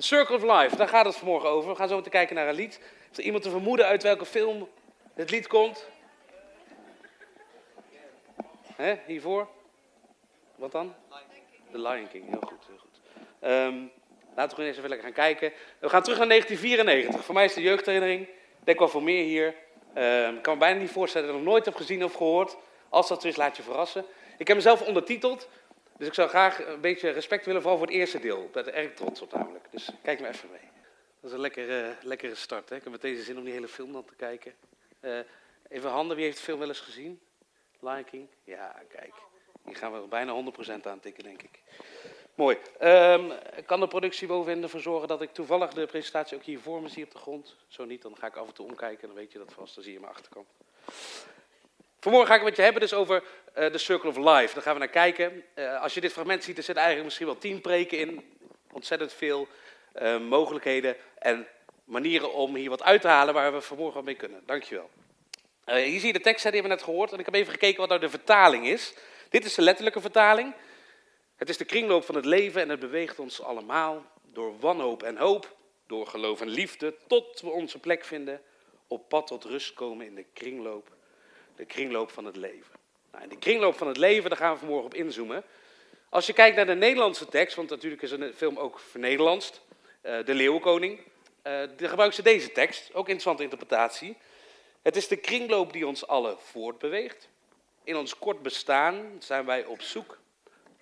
The Circle of Life, daar gaat het vanmorgen over. We gaan zo meteen kijken naar een lied. Is er iemand te vermoeden uit welke film het lied komt? Hè, hiervoor? Wat dan? The Lion King, heel goed. Heel goed. Ehm, laten we eens even lekker gaan kijken. We gaan terug naar 1994. Voor mij is de jeugdherinnering. Denk wel voor meer hier. Ehm, ik kan me bijna niet voorstellen dat ik nog nooit heb gezien of gehoord. Als dat zo is, laat je verrassen. Ik heb mezelf ondertiteld. Dus ik zou graag een beetje respect willen, vooral voor het eerste deel. Ik ben er erg trots op namelijk. Dus kijk maar even mee. Dat is een lekkere, lekkere start. Hè? Ik heb deze zin om die hele film dan te kijken. Eh, even handen, wie heeft de film wel eens gezien? Lion King? Ja, kijk. Hier gaan we bijna 100% aan tikken, denk ik. Mooi. Um, kan de productie bovenin ervoor zorgen dat ik toevallig de presentatie ook hier voor me zie op de grond? Zo niet, dan ga ik af en toe omkijken en dan weet je dat vast. Dan zie je mijn achterkant. Vanmorgen ga ik het met je hebben dus over uh, de Circle of Life. Daar gaan we naar kijken. Uh, als je dit fragment ziet, er zitten eigenlijk misschien wel tien preken in. Ontzettend veel uh, mogelijkheden en manieren om hier wat uit te halen waar we vanmorgen al mee kunnen. Dankjewel. hier zie je de tekst, die hebben we net gehoord. En ik heb even gekeken wat nou de vertaling is. Dit is de letterlijke vertaling. Het is de kringloop van het leven en het beweegt ons allemaal door wanhoop en hoop, door geloof en liefde, tot we onze plek vinden, op pad tot rust komen in de kringloop, de kringloop van het leven. Nou, in de kringloop van het leven, daar gaan we vanmorgen op inzoomen. Als je kijkt naar de Nederlandse tekst, want natuurlijk is een film ook vernederlandst, uh, de Leeuwenkoning, uh, dan gebruiken ze deze tekst, ook interessante interpretatie. Het is de kringloop die ons alle voortbeweegt. In ons kort bestaan zijn wij op zoek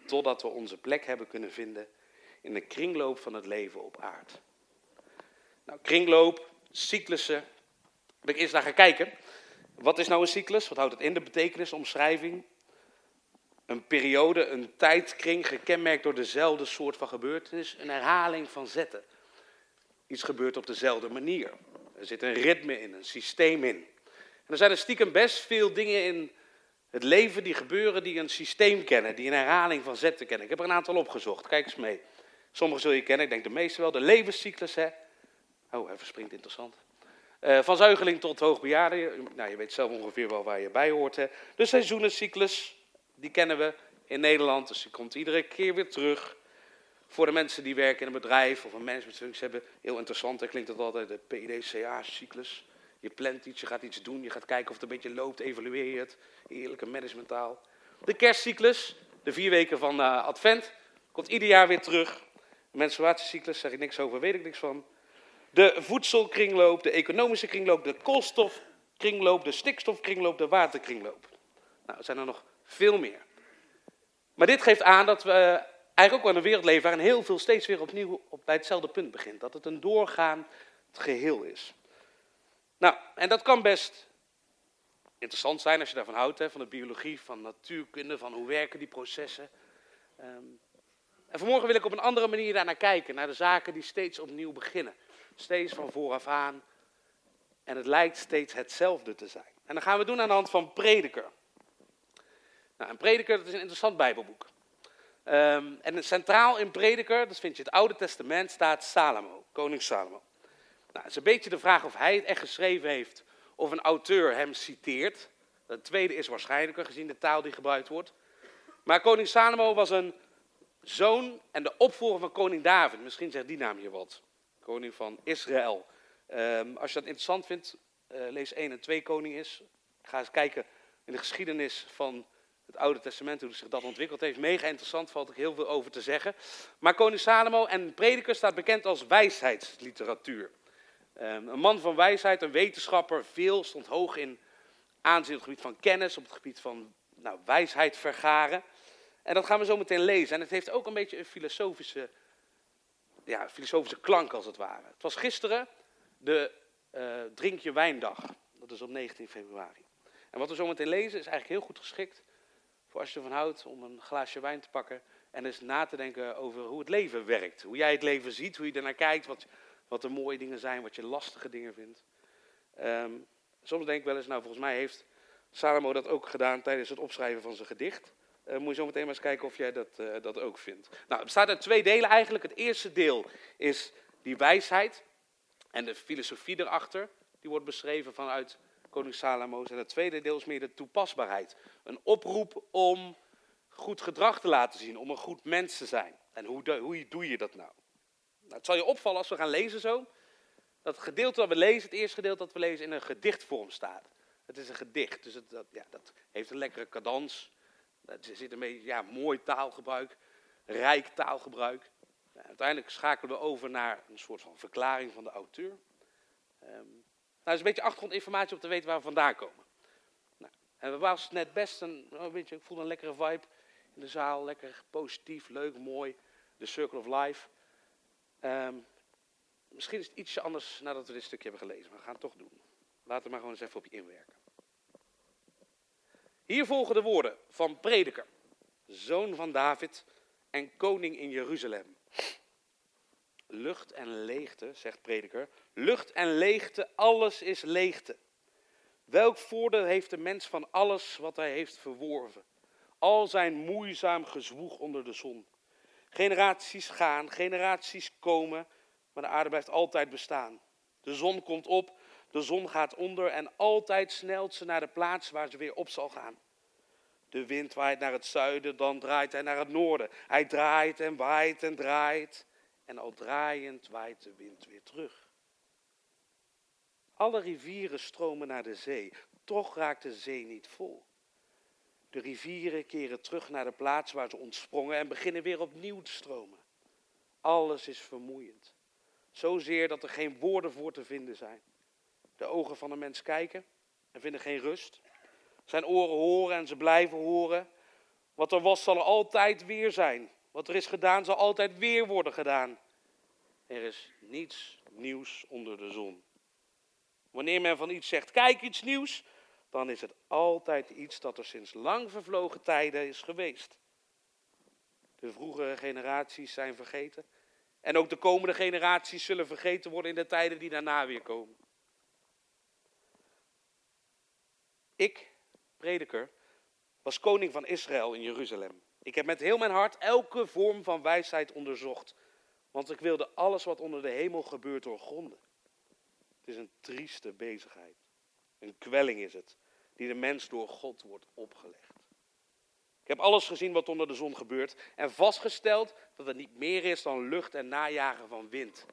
totdat we onze plek hebben kunnen vinden in de kringloop van het leven op aard. Nou, kringloop, cyclussen, ben ik eerst naar gaan kijken. Wat is nou een cyclus? Wat houdt het in? De betekenis, omschrijving. Een periode, een tijdkring gekenmerkt door dezelfde soort van gebeurtenis. Een herhaling van zetten. Iets gebeurt op dezelfde manier. Er zit een ritme in, een systeem in. En er zijn er stiekem best veel dingen in het leven die gebeuren die een systeem kennen, die een herhaling van zetten kennen. Ik heb er een aantal opgezocht, kijk eens mee. Sommige zul je kennen, ik denk de meeste wel. De levenscyclus, hè. Oh, even springt interessant. Uh, van zuigeling tot hoogbejaarde. Nou, je weet zelf ongeveer wel waar je bij hoort. Hè. De seizoenencyclus, die kennen we in Nederland. Dus die komt iedere keer weer terug. Voor de mensen die werken in een bedrijf of een managementfunctie hebben. Heel interessant, hè, klinkt dat altijd de PDCA-cyclus. Je plant iets, je gaat iets doen, je gaat kijken of het een beetje loopt, evalueer je het. Heerlijke managementtaal. De kerstcyclus, de vier weken van uh, Advent, komt ieder jaar weer terug. De menstruatiecyclus, zeg ik niks over, weet ik niks van. De voedselkringloop, de economische kringloop, de koolstofkringloop, de stikstofkringloop, de waterkringloop. Nou, er zijn er nog veel meer. Maar dit geeft aan dat we eigenlijk ook wel een wereld leven waarin heel veel steeds weer opnieuw op, bij hetzelfde punt begint. Dat het een doorgaand geheel is. Nou, en dat kan best interessant zijn als je daarvan houdt, hè, van de biologie, van natuurkunde, van hoe werken die processen. Um, en vanmorgen wil ik op een andere manier daarnaar kijken, naar de zaken die steeds opnieuw beginnen. Steeds van vooraf aan. En het lijkt steeds hetzelfde te zijn. En dat gaan we doen aan de hand van Prediker. Nou, Prediker, dat is een interessant bijbelboek. Um, en centraal in Prediker, dat vind je het Oude Testament, staat Salomo, koning Salomo. Nou, het is een beetje de vraag of hij het echt geschreven heeft of een auteur hem citeert. Het tweede is waarschijnlijker gezien de taal die gebruikt wordt. Maar koning Salomo was een zoon en de opvolger van koning David. Misschien zegt die naam hier wat. Koning van Israël. Um, als je dat interessant vindt, uh, lees 1 en 2 koning is. Ga eens kijken in de geschiedenis van het Oude Testament, hoe zich dat ontwikkeld heeft. Mega interessant, valt er heel veel over te zeggen. Maar koning Salomo en prediker staat bekend als wijsheidsliteratuur. Ehm, een man van wijsheid, een wetenschapper, veel, stond hoog in aanzien op het gebied van kennis, op het gebied van nou, wijsheid vergaren. En dat gaan we zo meteen lezen. En het heeft ook een beetje een filosofische, ja, filosofische klank als het ware. Het was gisteren de uh, Drink je Wijndag. Dat is op 19 februari. En wat we zo meteen lezen is eigenlijk heel goed geschikt voor als je ervan houdt om een glaasje wijn te pakken en eens na te denken over hoe het leven werkt. Hoe jij het leven ziet, hoe je ernaar kijkt, wat, wat de mooie dingen zijn, wat je lastige dingen vindt. Um, soms denk ik wel eens, nou volgens mij heeft Salomo dat ook gedaan tijdens het opschrijven van zijn gedicht. Uh, moet je zo meteen maar eens kijken of jij dat, uh, dat ook vindt. Nou, het bestaat uit twee delen eigenlijk. Het eerste deel is die wijsheid en de filosofie erachter. Die wordt beschreven vanuit koning Salomo's. En het tweede deel is meer de toepasbaarheid. Een oproep om goed gedrag te laten zien, om een goed mens te zijn. En hoe, hoe doe je dat nou? Nou, het zal je opvallen als we gaan lezen zo, dat het gedeelte dat we lezen, het eerste gedeelte dat we lezen, in een gedichtvorm staat. Het is een gedicht, dus het, dat, ja, dat heeft een lekkere cadans. Er zit een beetje ja, mooi taalgebruik, rijk taalgebruik. Nou, uiteindelijk schakelen we over naar een soort van verklaring van de auteur. Um, nou, dat is een beetje achtergrondinformatie om te weten waar we vandaan komen. Nou, en we waren net best een, oh, ik voelde een lekkere vibe in de zaal. Lekker positief, leuk, mooi. The Circle of Life. Um, misschien is het ietsje anders nadat we dit stukje hebben gelezen, maar we gaan het toch doen. Laten we maar gewoon eens even op je inwerken. Hier volgen de woorden van prediker, zoon van David en koning in Jeruzalem. Lucht en leegte, zegt prediker, lucht en leegte, alles is leegte. Welk voordeel heeft de mens van alles wat hij heeft verworven? Al zijn moeizaam gezwoeg onder de zon. Generaties gaan, generaties komen, maar de aarde blijft altijd bestaan. De zon komt op, de zon gaat onder en altijd snelt ze naar de plaats waar ze weer op zal gaan. De wind waait naar het zuiden, dan draait hij naar het noorden. Hij draait en waait en draait. En al draaiend waait de wind weer terug. Alle rivieren stromen naar de zee, toch raakt de zee niet vol. De rivieren keren terug naar de plaats waar ze ontsprongen en beginnen weer opnieuw te stromen. Alles is vermoeiend. Zozeer dat er geen woorden voor te vinden zijn. De ogen van een mens kijken en vinden geen rust. Zijn oren horen en ze blijven horen. Wat er was, zal er altijd weer zijn. Wat er is gedaan, zal altijd weer worden gedaan. Er is niets nieuws onder de zon. Wanneer men van iets zegt, kijk iets nieuws, dan is het altijd iets dat er sinds lang vervlogen tijden is geweest. De vroegere generaties zijn vergeten. En ook de komende generaties zullen vergeten worden in de tijden die daarna weer komen. Ik, prediker, was koning van Israël in Jeruzalem. Ik heb met heel mijn hart elke vorm van wijsheid onderzocht. Want ik wilde alles wat onder de hemel gebeurt doorgronden. Het is een trieste bezigheid. Een kwelling is het, die de mens door God wordt opgelegd. Ik heb alles gezien wat onder de zon gebeurt en vastgesteld dat het niet meer is dan lucht en najagen van wind.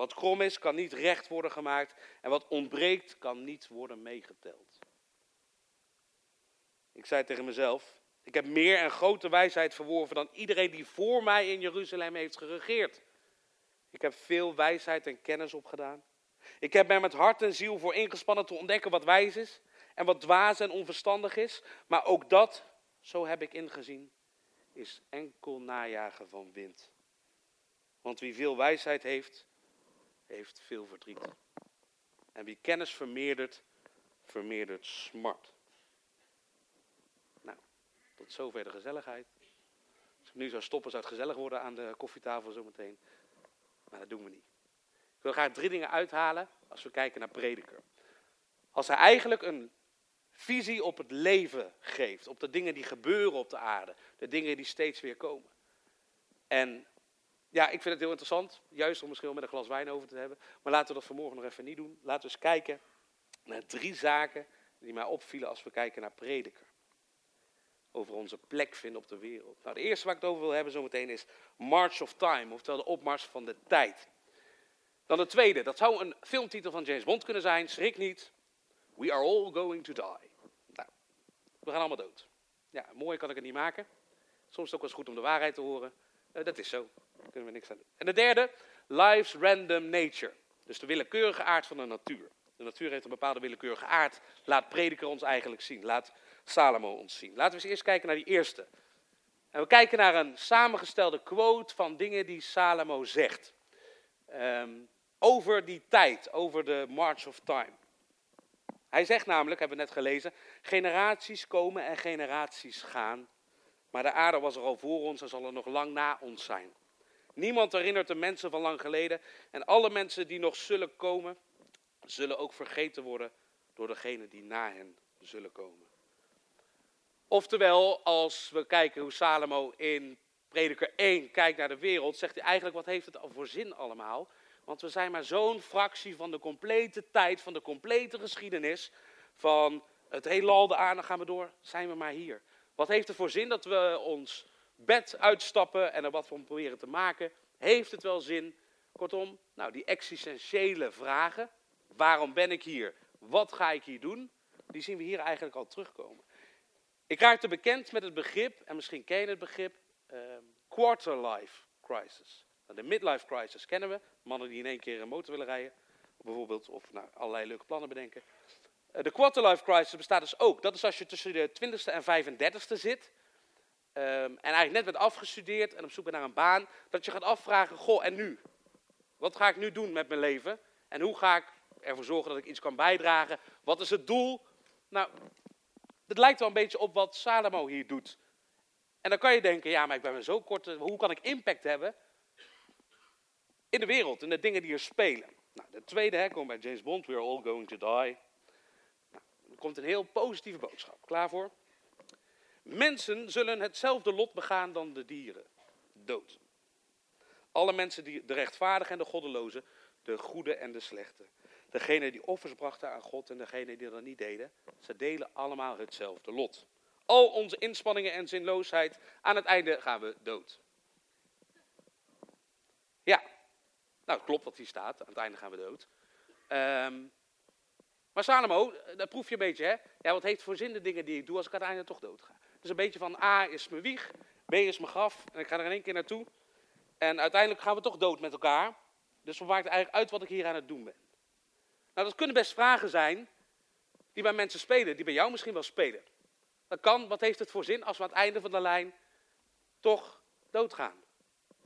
Wat krom is, kan niet recht worden gemaakt en wat ontbreekt, kan niet worden meegeteld. Ik zei tegen mezelf, ik heb meer en grote wijsheid verworven dan iedereen die voor mij in Jeruzalem heeft geregeerd. Ik heb veel wijsheid en kennis opgedaan. Ik heb mij met hart en ziel voor ingespannen te ontdekken wat wijs is en wat dwaas en onverstandig is. Maar ook dat, zo heb ik ingezien, is enkel najagen van wind. Want wie veel wijsheid heeft, heeft veel verdriet. En wie kennis vermeerdert, vermeerdert smart. Nou, tot zover de gezelligheid. Als ik nu zou stoppen, zou het gezellig worden aan de koffietafel zometeen. Maar dat doen we niet. Ik wil graag drie dingen uithalen als we kijken naar prediker. Als hij eigenlijk een visie op het leven geeft, op de dingen die gebeuren op de aarde, de dingen die steeds weer komen. En ja, ik vind het heel interessant, juist om misschien met een glas wijn over te hebben. Maar laten we dat vanmorgen nog even niet doen. Laten we eens kijken naar drie zaken die mij opvielen als we kijken naar prediker. Over onze plek vinden op de wereld. Nou, de eerste waar ik het over wil hebben zometeen is March of Time, oftewel de opmars van de tijd. Dan de tweede, dat zou een filmtitel van James Bond kunnen zijn, schrik niet. We are all going to die. Nou, we gaan allemaal dood. Ja, mooi kan ik het niet maken. Soms is het ook wel eens goed om de waarheid te horen. Uh, dat is zo. Kunnen we niks aan doen. En de derde, life's random nature. Dus de willekeurige aard van de natuur. De natuur heeft een bepaalde willekeurige aard. Laat prediker ons eigenlijk zien. Laat Salomo ons zien. Laten we eens eerst kijken naar die eerste. En we kijken naar een samengestelde quote van dingen die Salomo zegt. Um, over die tijd, over de March of Time. Hij zegt namelijk, hebben we net gelezen, generaties komen en generaties gaan. Maar de aarde was er al voor ons en zal er nog lang na ons zijn. Niemand herinnert de mensen van lang geleden. En alle mensen die nog zullen komen, zullen ook vergeten worden door degenen die na hen zullen komen. Oftewel, als we kijken hoe Salomo in Prediker 1 kijkt naar de wereld, zegt hij eigenlijk, wat heeft het al voor zin allemaal? Want we zijn maar zo'n fractie van de complete tijd, van de complete geschiedenis, van het heelal, de aarde gaan we door, zijn we maar hier. Wat heeft er voor zin dat we ons bed uitstappen en er wat van proberen te maken Heeft het wel zin? Kortom, nou, die existentiële vragen. Waarom ben ik hier? Wat ga ik hier doen? Die zien we hier eigenlijk al terugkomen. Ik raakte bekend met het begrip, en misschien ken je het begrip, ehm, quarter-life crisis. Nou, de midlife crisis kennen we. Mannen die in één keer een motor willen rijden, bijvoorbeeld, of nou, allerlei leuke plannen bedenken. Uh, de quarter-life crisis bestaat dus ook. Dat is als je tussen de 20ste en 35ste zit. Um, en eigenlijk net bent afgestudeerd en op zoek naar een baan. Dat je gaat afvragen, goh, en nu? Wat ga ik nu doen met mijn leven? En hoe ga ik ervoor zorgen dat ik iets kan bijdragen? Wat is het doel? Nou, het lijkt wel een beetje op wat Salomo hier doet. En dan kan je denken, ja, maar ik ben zo kort, hoe kan ik impact hebben in de wereld, in de dingen die er spelen? Nou, de tweede, hè, komt bij James Bond, we're all going to die. Nou, komt een heel positieve boodschap. Klaar voor? Mensen zullen hetzelfde lot begaan dan de dieren. Dood. Alle mensen, die, de rechtvaardigen en de goddelozen, de goede en de slechte. Degene die offers brachten aan God en degene die dat niet deden, ze delen allemaal hetzelfde lot. Al onze inspanningen en zinloosheid, aan het einde gaan we dood. Ja, nou klopt wat hier staat, aan het einde gaan we dood. Um, maar Salomo, dat proef je een beetje, hè? Ja, wat heeft voor zin de dingen die ik doe als ik aan het einde toch dood ga? Dus een beetje van A is mijn wieg, B is mijn graf en ik ga er in één keer naartoe. En uiteindelijk gaan we toch dood met elkaar. Dus wat maakt eigenlijk uit wat ik hier aan het doen ben? Nou, dat kunnen best vragen zijn die bij mensen spelen, die bij jou misschien wel spelen. Dat kan, wat heeft het voor zin als we aan het einde van de lijn toch doodgaan?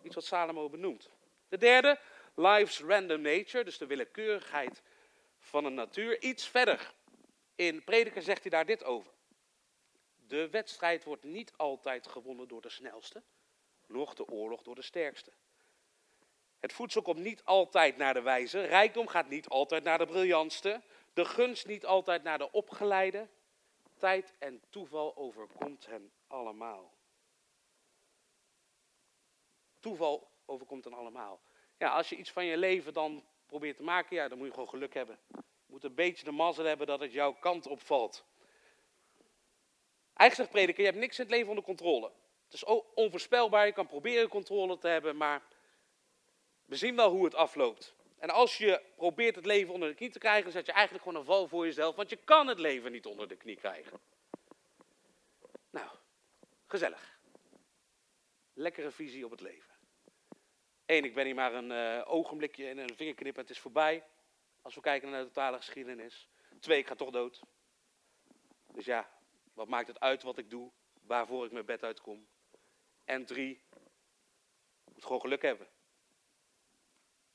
Iets wat Salomo benoemt. De derde, life's random nature, dus de willekeurigheid van een natuur. Iets verder in Prediker zegt hij daar dit over. De wedstrijd wordt niet altijd gewonnen door de snelste, noch de oorlog door de sterkste. Het voedsel komt niet altijd naar de wijze, rijkdom gaat niet altijd naar de briljantste, de gunst niet altijd naar de opgeleide. Tijd en toeval overkomt hen allemaal. Toeval overkomt hen allemaal. Ja, als je iets van je leven dan probeert te maken, ja, dan moet je gewoon geluk hebben. Je moet een beetje de mazzel hebben dat het jouw kant opvalt. Eigenlijk zegt prediker, je hebt niks in het leven onder controle. Het is onvoorspelbaar, je kan proberen controle te hebben, maar we zien wel hoe het afloopt. En als je probeert het leven onder de knie te krijgen, zet je eigenlijk gewoon een val voor jezelf, want je kan het leven niet onder de knie krijgen. Nou, gezellig. Lekkere visie op het leven. Eén, ik ben hier maar een uh, ogenblikje en een vingerknip en het is voorbij. Als we kijken naar de totale geschiedenis. Twee, ik ga toch dood. Dus ja, wat maakt het uit wat ik doe, waarvoor ik mijn bed uitkom? En drie, je moet gewoon geluk hebben.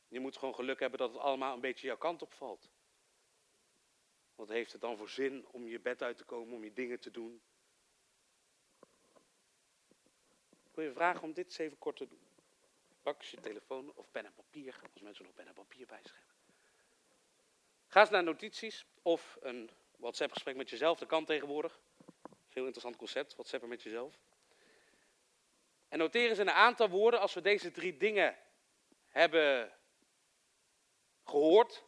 Je moet gewoon geluk hebben dat het allemaal een beetje jouw kant op valt. Wat heeft het dan voor zin om je bed uit te komen, om je dingen te doen? Ik wil je vragen om dit eens even kort te doen. Pak je telefoon of pen en papier, als mensen nog pen en papier bij zich hebben. Ga eens naar notities of een WhatsApp-gesprek met jezelf, dat kan tegenwoordig. Heel interessant concept, WhatsAppen met jezelf. En noteer eens in een aantal woorden, als we deze drie dingen hebben gehoord.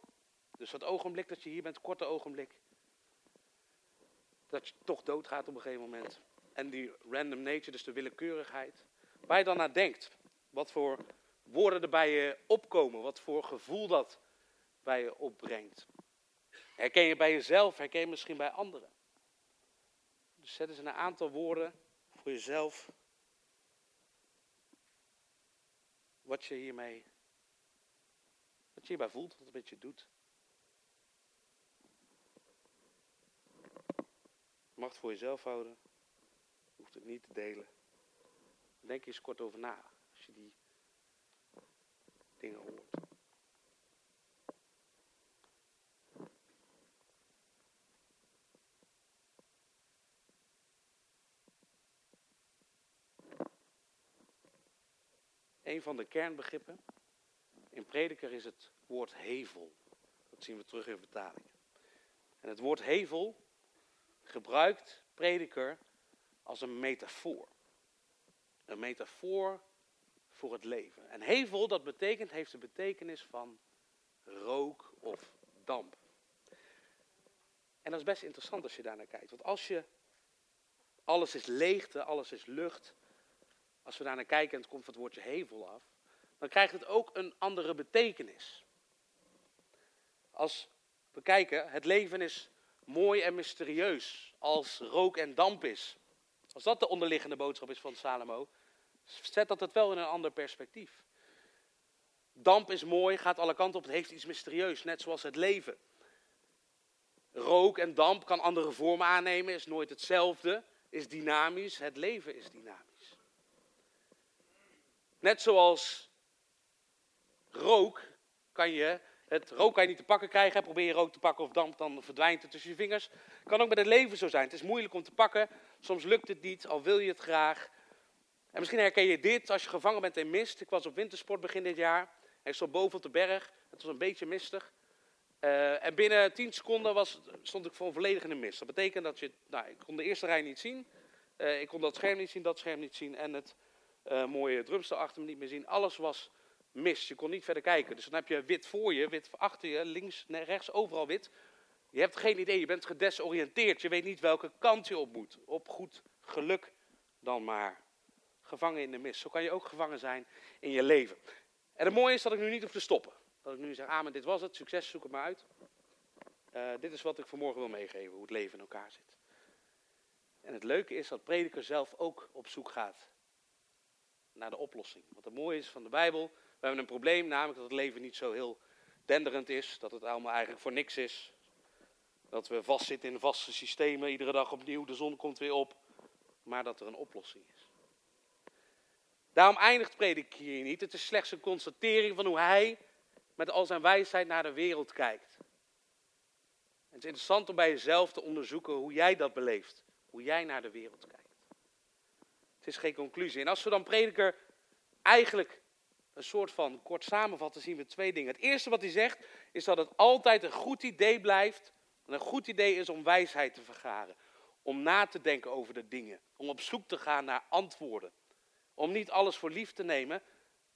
Dus dat ogenblik dat je hier bent, korte ogenblik. Dat je toch doodgaat op een gegeven moment. En die random nature, dus de willekeurigheid. Waar je dan naar denkt. Wat voor woorden er bij je opkomen. Wat voor gevoel dat bij je opbrengt. Herken je bij jezelf, herken je misschien bij anderen. Dus zet eens een aantal woorden voor jezelf. Wat je hiermee, wat je hierbij voelt, wat het een beetje doet. Je mag voor jezelf houden. Je hoeft het niet te delen. Denk eens kort over na als je die dingen hoort. Een van de kernbegrippen. In prediker is het woord hevel. Dat zien we terug in vertalingen. En het woord hevel gebruikt prediker als een metafoor. Een metafoor voor het leven. En hevel, dat betekent, heeft de betekenis van rook of damp. En dat is best interessant als je daar naar kijkt. Want als je, alles is leegte, alles is lucht, als we daar naar kijken en het komt van het woordje hevel af, dan krijgt het ook een andere betekenis. Als we kijken, het leven is mooi en mysterieus als rook en damp is. Als dat de onderliggende boodschap is van Salomo, zet dat het wel in een ander perspectief. Damp is mooi, gaat alle kanten op, het heeft iets mysterieus, net zoals het leven. Rook en damp kan andere vormen aannemen, is nooit hetzelfde, is dynamisch, het leven is dynamisch. Net zoals rook kan je, het rook kan je niet te pakken krijgen, probeer je rook te pakken of damp, dan verdwijnt het tussen je vingers. Kan ook met het leven zo zijn, het is moeilijk om te pakken, soms lukt het niet, al wil je het graag. En misschien herken je dit als je gevangen bent in mist. Ik was op wintersport begin dit jaar. En ik stond boven op de berg. Het was een beetje mistig. Uh, en binnen 10 seconden was, stond ik voor volledig in de mist. Dat betekent dat je, nou, ik kon de eerste rij niet zien. Uh, ik kon dat scherm niet zien, dat scherm niet zien. En het uh, mooie drumstel achter me niet meer zien. Alles was mist. Je kon niet verder kijken. Dus dan heb je wit voor je, wit achter je, links, rechts, overal wit. Je hebt geen idee, je bent gedesoriënteerd. Je weet niet welke kant je op moet. Op goed geluk dan maar. Gevangen in de mist. Zo kan je ook gevangen zijn in je leven. En het mooie is dat ik nu niet hoef te stoppen. Dat ik nu zeg, amen, dit was het, succes, zoek het maar uit. Uh, dit is wat ik vanmorgen wil meegeven, hoe het leven in elkaar zit. En het leuke is dat prediker zelf ook op zoek gaat naar de oplossing. Wat het mooie is van de Bijbel, we hebben een probleem, namelijk dat het leven niet zo heel denderend is, dat het allemaal eigenlijk voor niks is. Dat we vastzitten in vaste systemen, iedere dag opnieuw, de zon komt weer op, maar dat er een oplossing is. Daarom eindigt predik hier niet. Het is slechts een constatering van hoe hij met al zijn wijsheid naar de wereld kijkt. Het is interessant om bij jezelf te onderzoeken hoe jij dat beleeft. Hoe jij naar de wereld kijkt. Het is geen conclusie. En als we dan prediker eigenlijk een soort van kort samenvatten, zien we twee dingen. Het eerste wat hij zegt is dat het altijd een goed idee blijft. En een goed idee is om wijsheid te vergaren. Om na te denken over de dingen. Om op zoek te gaan naar antwoorden. Om niet alles voor lief te nemen,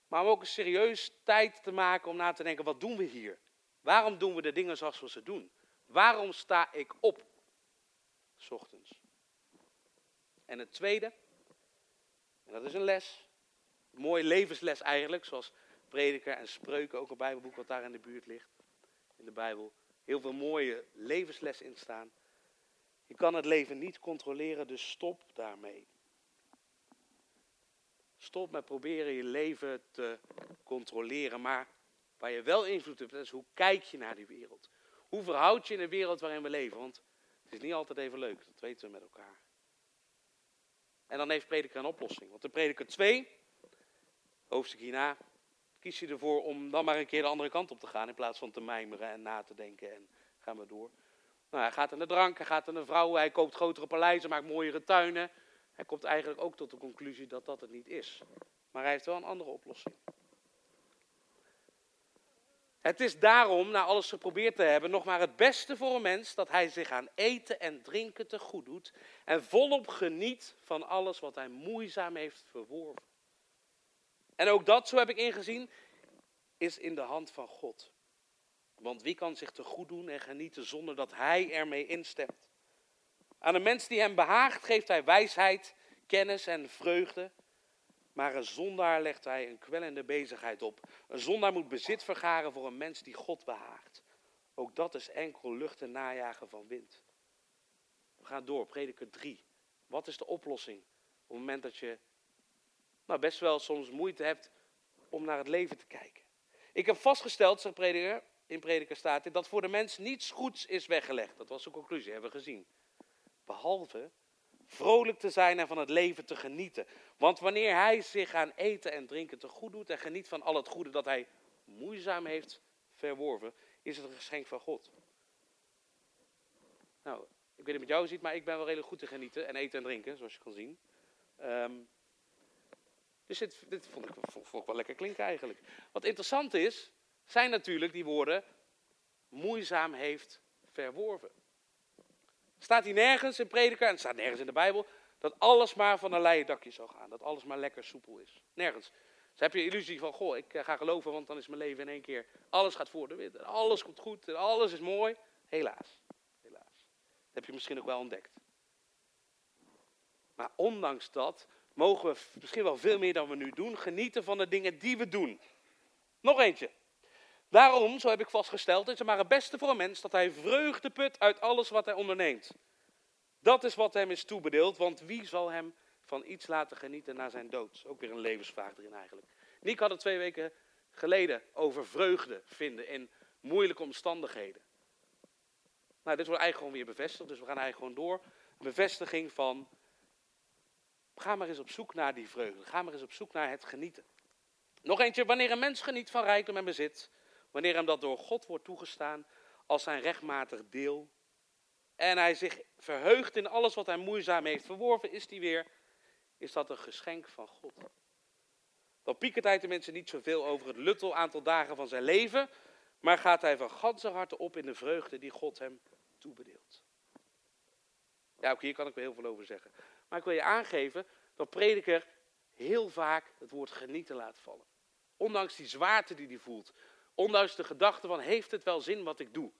maar om ook een serieus tijd te maken om na te denken, wat doen we hier? Waarom doen we de dingen zoals we ze doen? Waarom sta ik op? S ochtends. En het tweede, en dat is een les, een mooie levensles eigenlijk, zoals prediker en spreuken, ook een bijbelboek wat daar in de buurt ligt, in de Bijbel. Heel veel mooie levenslessen in staan. Je kan het leven niet controleren, dus stop daarmee. Stop met proberen je leven te controleren. Maar waar je wel invloed hebt, is hoe kijk je naar die wereld? Hoe verhoud je in de wereld waarin we leven? Want het is niet altijd even leuk, dat weten we met elkaar. En dan heeft prediker een oplossing. Want de prediker 2, hoofdstuk hierna, kies je ervoor om dan maar een keer de andere kant op te gaan. In plaats van te mijmeren en na te denken en gaan we door. Nou, hij gaat aan de drank, hij gaat aan de vrouwen, hij koopt grotere paleizen, maakt mooiere tuinen. Hij komt eigenlijk ook tot de conclusie dat dat het niet is. Maar hij heeft wel een andere oplossing. Het is daarom, na alles geprobeerd te hebben, nog maar het beste voor een mens dat hij zich aan eten en drinken te goed doet en volop geniet van alles wat hij moeizaam heeft verworven. En ook dat, zo heb ik ingezien, is in de hand van God. Want wie kan zich te goed doen en genieten zonder dat hij ermee instemt? Aan een mens die hem behaagt geeft hij wijsheid, kennis en vreugde. Maar een zondaar legt hij een kwellende bezigheid op. Een zondaar moet bezit vergaren voor een mens die God behaagt. Ook dat is enkel lucht en najagen van wind. We gaan door, prediker 3. Wat is de oplossing op het moment dat je nou, best wel soms moeite hebt om naar het leven te kijken? Ik heb vastgesteld, zegt prediker, in prediker staat dit, dat voor de mens niets goeds is weggelegd. Dat was de conclusie, hebben we gezien. Behalve vrolijk te zijn en van het leven te genieten. Want wanneer hij zich aan eten en drinken te goed doet en geniet van al het goede dat hij moeizaam heeft verworven, is het een geschenk van God. Nou, ik weet niet wat jou ziet, maar ik ben wel redelijk goed te genieten en eten en drinken, zoals je kan zien. Um, dus dit, dit vond, ik, vond ik wel lekker klinken eigenlijk. Wat interessant is, zijn natuurlijk die woorden moeizaam heeft verworven. Staat hier nergens in prediker, en het staat nergens in de Bijbel, dat alles maar van een leien dakje zou gaan. Dat alles maar lekker soepel is. Nergens. Dus heb je illusie van, goh, ik eh, ga geloven, want dan is mijn leven in één keer, alles gaat voor de wind. Alles komt goed, en alles is mooi. Helaas. Helaas. Dat heb je misschien ook wel ontdekt. Maar ondanks dat mogen we misschien wel veel meer dan we nu doen, genieten van de dingen die we doen. Nog eentje. Daarom, zo heb ik vastgesteld, is het maar het beste voor een mens dat hij vreugde put uit alles wat hij onderneemt. Dat is wat hem is toebedeeld, want wie zal hem van iets laten genieten na zijn dood? Ook weer een levensvraag erin eigenlijk. Niek had het twee weken geleden over vreugde vinden in moeilijke omstandigheden. Nou, dit wordt eigenlijk gewoon weer bevestigd, dus we gaan eigenlijk gewoon door. Bevestiging van, ga maar eens op zoek naar die vreugde. Ga maar eens op zoek naar het genieten. Nog eentje, wanneer een mens geniet van rijkdom en bezit, wanneer hem dat door God wordt toegestaan als zijn rechtmatig deel, en hij zich verheugt in alles wat hij moeizaam heeft verworven, is die weer, is dat een geschenk van God. Dan piekert hij de mensen niet zoveel over het luttel aantal dagen van zijn leven, maar gaat hij van ganse harte op in de vreugde die God hem toebedeelt. Ja, ook hier kan ik wel heel veel over zeggen. Maar ik wil je aangeven dat prediker heel vaak het woord genieten laat vallen. Ondanks die zwaarte die hij voelt. Ondanks de gedachte van, heeft het wel zin wat ik doe?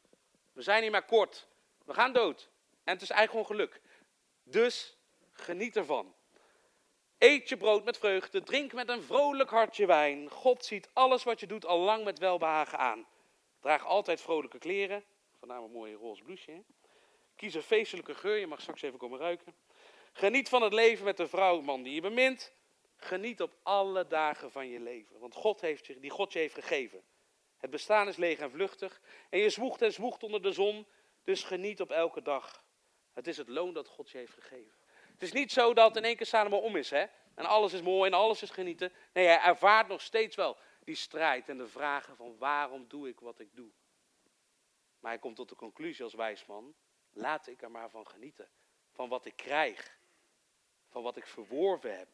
We zijn hier maar kort. We gaan dood. En het is eigenlijk gewoon geluk. Dus geniet ervan. Eet je brood met vreugde, drink met een vrolijk hartje wijn. God ziet alles wat je doet al lang met welbehagen aan. Draag altijd vrolijke kleren, vandaar een mooie roze blouseje. Kies een feestelijke geur, je mag straks even komen ruiken. Geniet van het leven met de vrouw, man die je bemint. Geniet op alle dagen van je leven, want God heeft die God je heeft gegeven. Het bestaan is leeg en vluchtig en je zwoegt en zwoegt onder de zon, dus geniet op elke dag. Het is het loon dat God je heeft gegeven. Het is niet zo dat in één keer Salomo om is, hè? En alles is mooi en alles is genieten. Nee, hij ervaart nog steeds wel die strijd en de vragen van waarom doe ik wat ik doe. Maar hij komt tot de conclusie als wijsman, laat ik er maar van genieten. Van wat ik krijg. Van wat ik verworven heb.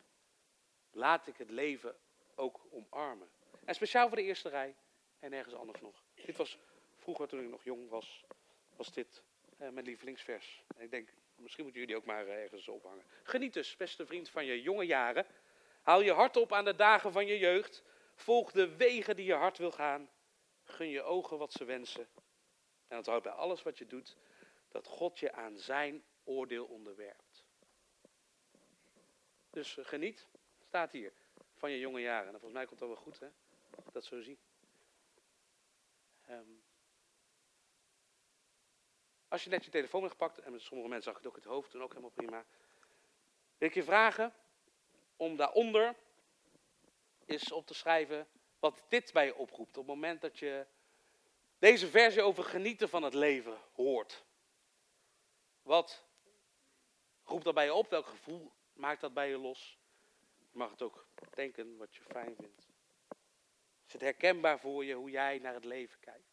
Laat ik het leven ook omarmen. En speciaal voor de eerste rij en nergens anders nog. Dit was vroeger toen ik nog jong was, was dit eh, mijn lievelingsvers. En ik denk, misschien moeten jullie ook maar eh, ergens ophangen. Geniet dus, beste vriend, van je jonge jaren. Haal je hart op aan de dagen van je jeugd. Volg de wegen die je hart wil gaan. Gun je ogen wat ze wensen. En onthoud bij alles wat je doet dat God je aan zijn oordeel onderwerpt. Dus eh, geniet, staat hier, van je jonge jaren. En volgens mij komt dat wel goed, hè? Dat zo zie. Um, als je net je telefoon hebt gepakt, en met sommige mensen zag het ook het hoofd, en ook helemaal prima. Wil ik je vragen om daaronder is op te schrijven wat dit bij je oproept. Op het moment dat je deze versie over genieten van het leven hoort. Wat roept dat bij je op? Welk gevoel maakt dat bij je los? Je mag het ook denken wat je fijn vindt. Is het herkenbaar voor je hoe jij naar het leven kijkt?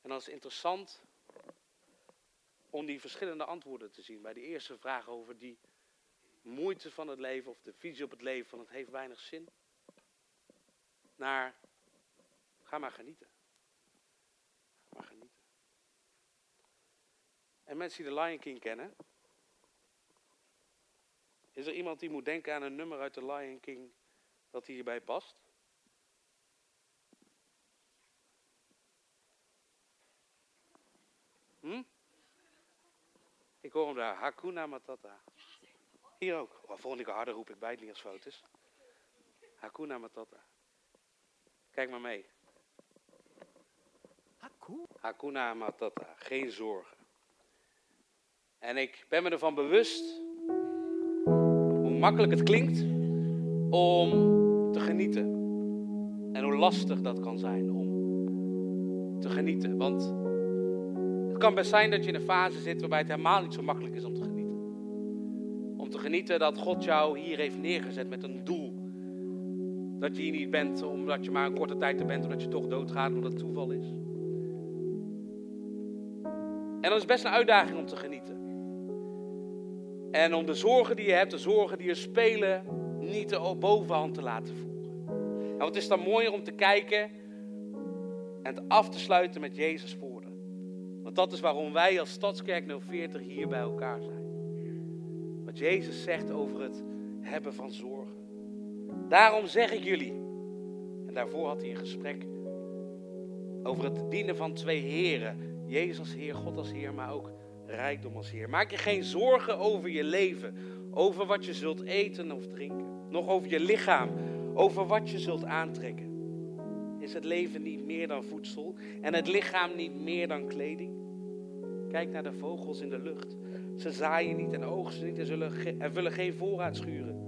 En dan is het interessant om die verschillende antwoorden te zien. Bij de eerste vraag over die moeite van het leven of de visie op het leven van het heeft weinig zin. Naar, ga maar genieten. Ga maar genieten. En mensen die de Lion King kennen. Is er iemand die moet denken aan een nummer uit de Lion King dat hierbij past? Hm? Ik hoor hem daar. Hakuna Matata. Hier ook. Oh, volgende keer harder roep ik bij het niet als fout is. Hakuna Matata. Kijk maar mee. Hakuna Matata. Geen zorgen. En ik ben me ervan bewust hoe makkelijk het klinkt om te genieten. En hoe lastig dat kan zijn om te genieten. Want kan best zijn dat je in een fase zit waarbij het helemaal niet zo makkelijk is om te genieten. Om te genieten dat God jou hier heeft neergezet met een doel. Dat je hier niet bent omdat je maar een korte tijd er bent, omdat je toch doodgaat, omdat het toeval is. En dat is best een uitdaging om te genieten. En om de zorgen die je hebt, de zorgen die er spelen, niet de bovenhand te laten voeren. En wat is dan mooier om te kijken en het af te sluiten met Jezus voor want dat is waarom wij als Stadskerk 040 hier bij elkaar zijn. Wat Jezus zegt over het hebben van zorgen. Daarom zeg ik jullie, en daarvoor had hij een gesprek over het dienen van twee heren. Jezus als Heer, God als Heer, maar ook rijkdom als Heer. Maak je geen zorgen over je leven, over wat je zult eten of drinken. Nog over je lichaam, over wat je zult aantrekken. Is het leven niet meer dan voedsel en het lichaam niet meer dan kleding? Kijk naar de vogels in de lucht. Ze zaaien niet en oogsten niet en, zullen en willen geen voorraad schuren.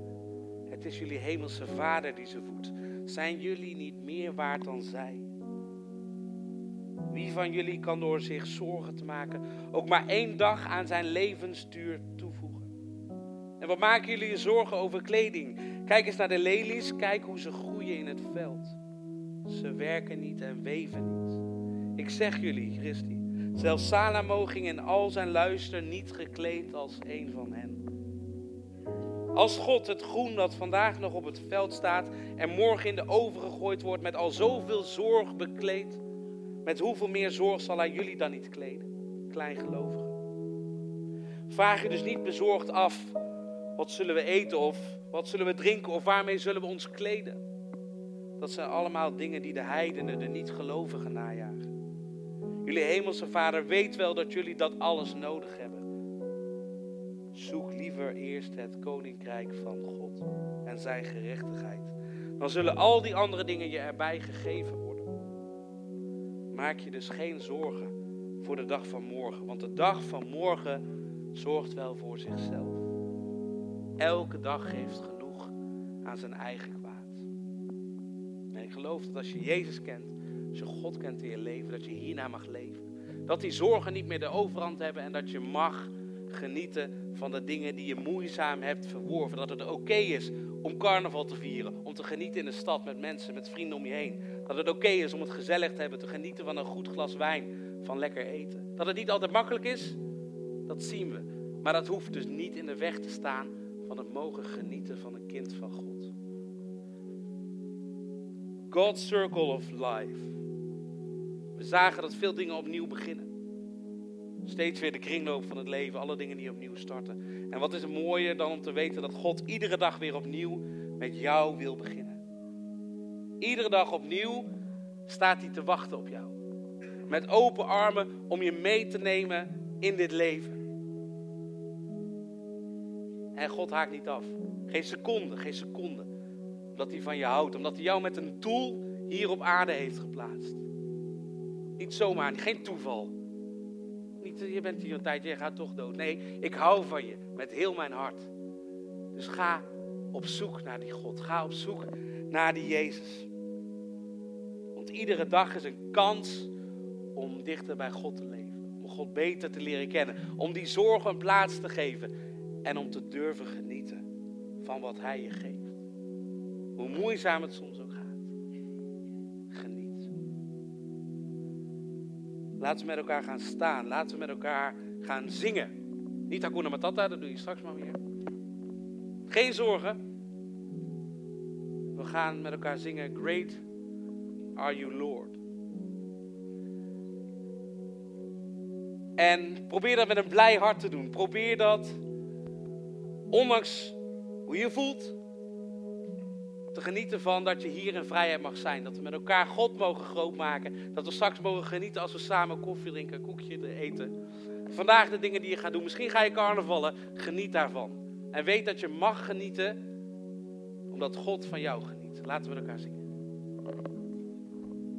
Het is jullie hemelse vader die ze voedt. Zijn jullie niet meer waard dan zij? Wie van jullie kan door zich zorgen te maken ook maar één dag aan zijn levensduur toevoegen? En wat maken jullie je zorgen over kleding? Kijk eens naar de lelies, kijk hoe ze groeien in het veld. Ze werken niet en weven niet. Ik zeg jullie, Christi, zelfs Salomo ging in al zijn luister niet gekleed als een van hen. Als God het groen dat vandaag nog op het veld staat en morgen in de oven gegooid wordt met al zoveel zorg bekleed, met hoeveel meer zorg zal hij jullie dan niet kleden, kleingelovigen? Vraag je dus niet bezorgd af, wat zullen we eten of wat zullen we drinken of waarmee zullen we ons kleden? Dat zijn allemaal dingen die de heidenen, de niet-gelovigen najagen. Jullie hemelse vader weet wel dat jullie dat alles nodig hebben. Zoek liever eerst het koninkrijk van God en zijn gerechtigheid. Dan zullen al die andere dingen je erbij gegeven worden. Maak je dus geen zorgen voor de dag van morgen, want de dag van morgen zorgt wel voor zichzelf. Elke dag geeft genoeg aan zijn eigen. En ik geloof dat als je Jezus kent, als je God kent in je leven, dat je hierna mag leven. Dat die zorgen niet meer de overhand hebben en dat je mag genieten van de dingen die je moeizaam hebt verworven. Dat het oké is om carnaval te vieren, om te genieten in de stad met mensen, met vrienden om je heen. Dat het oké is om het gezellig te hebben, te genieten van een goed glas wijn, van lekker eten. Dat het niet altijd makkelijk is, dat zien we. Maar dat hoeft dus niet in de weg te staan van het mogen genieten van een kind van God. God's Circle of Life. We zagen dat veel dingen opnieuw beginnen. Steeds weer de kringloop van het leven, alle dingen die opnieuw starten. En wat is mooier dan om te weten dat God iedere dag weer opnieuw met jou wil beginnen. Iedere dag opnieuw staat hij te wachten op jou. Met open armen om je mee te nemen in dit leven. En God haakt niet af. Geen seconde, geen seconde. Omdat hij van je houdt. Omdat hij jou met een doel hier op aarde heeft geplaatst. Niet zomaar, geen toeval. Niet, je bent hier een tijdje, je gaat toch dood. Nee, ik hou van je met heel mijn hart. Dus ga op zoek naar die God. Ga op zoek naar die Jezus. Want iedere dag is een kans om dichter bij God te leven. Om God beter te leren kennen. Om die zorgen een plaats te geven. En om te durven genieten van wat Hij je geeft. Hoe moeizaam het soms ook gaat. Geniet. Laten we met elkaar gaan staan. Laten we met elkaar gaan zingen. Niet Hakuna Matata, dat doe je straks maar weer. Geen zorgen. We gaan met elkaar zingen. Great are you Lord. En probeer dat met een blij hart te doen. Probeer dat ondanks hoe je voelt, te genieten van dat je hier in vrijheid mag zijn. Dat we met elkaar God mogen grootmaken. Dat we straks mogen genieten als we samen koffie drinken, koekje eten. Vandaag de dingen die je gaat doen. Misschien ga je carnavallen. Geniet daarvan. En weet dat je mag genieten omdat God van jou geniet. Laten we elkaar zingen.